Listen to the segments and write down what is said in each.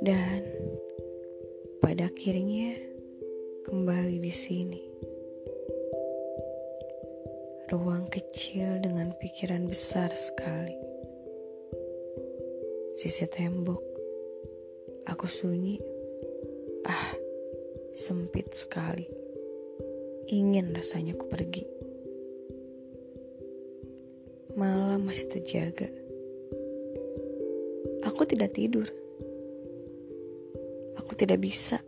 Dan pada akhirnya kembali di sini. Ruang kecil dengan pikiran besar sekali. Sisi tembok. Aku sunyi. Ah, sempit sekali. Ingin rasanya ku pergi. Malam masih terjaga. Aku tidak tidur aku tidak bisa.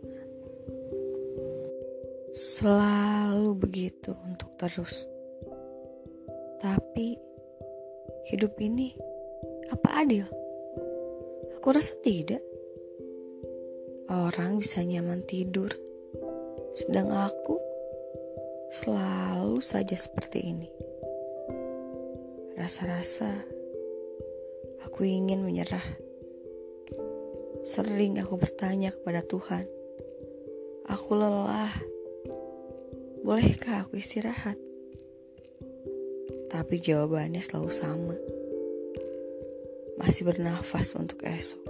Selalu begitu untuk terus. Tapi hidup ini apa adil? Aku rasa tidak. Orang bisa nyaman tidur, sedang aku selalu saja seperti ini. Rasa-rasa aku ingin menyerah. Sering aku bertanya kepada Tuhan, "Aku lelah, bolehkah aku istirahat?" Tapi jawabannya selalu sama, masih bernafas untuk esok.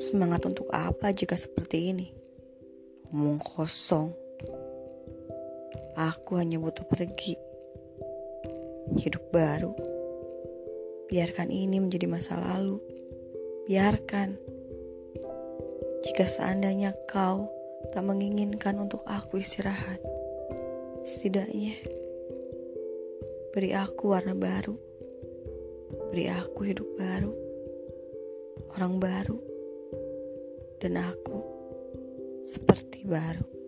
Semangat untuk apa jika seperti ini? Omong kosong. Aku hanya butuh pergi, hidup baru. Biarkan ini menjadi masa lalu biarkan. Jika seandainya kau tak menginginkan untuk aku istirahat, setidaknya beri aku warna baru, beri aku hidup baru, orang baru, dan aku seperti baru.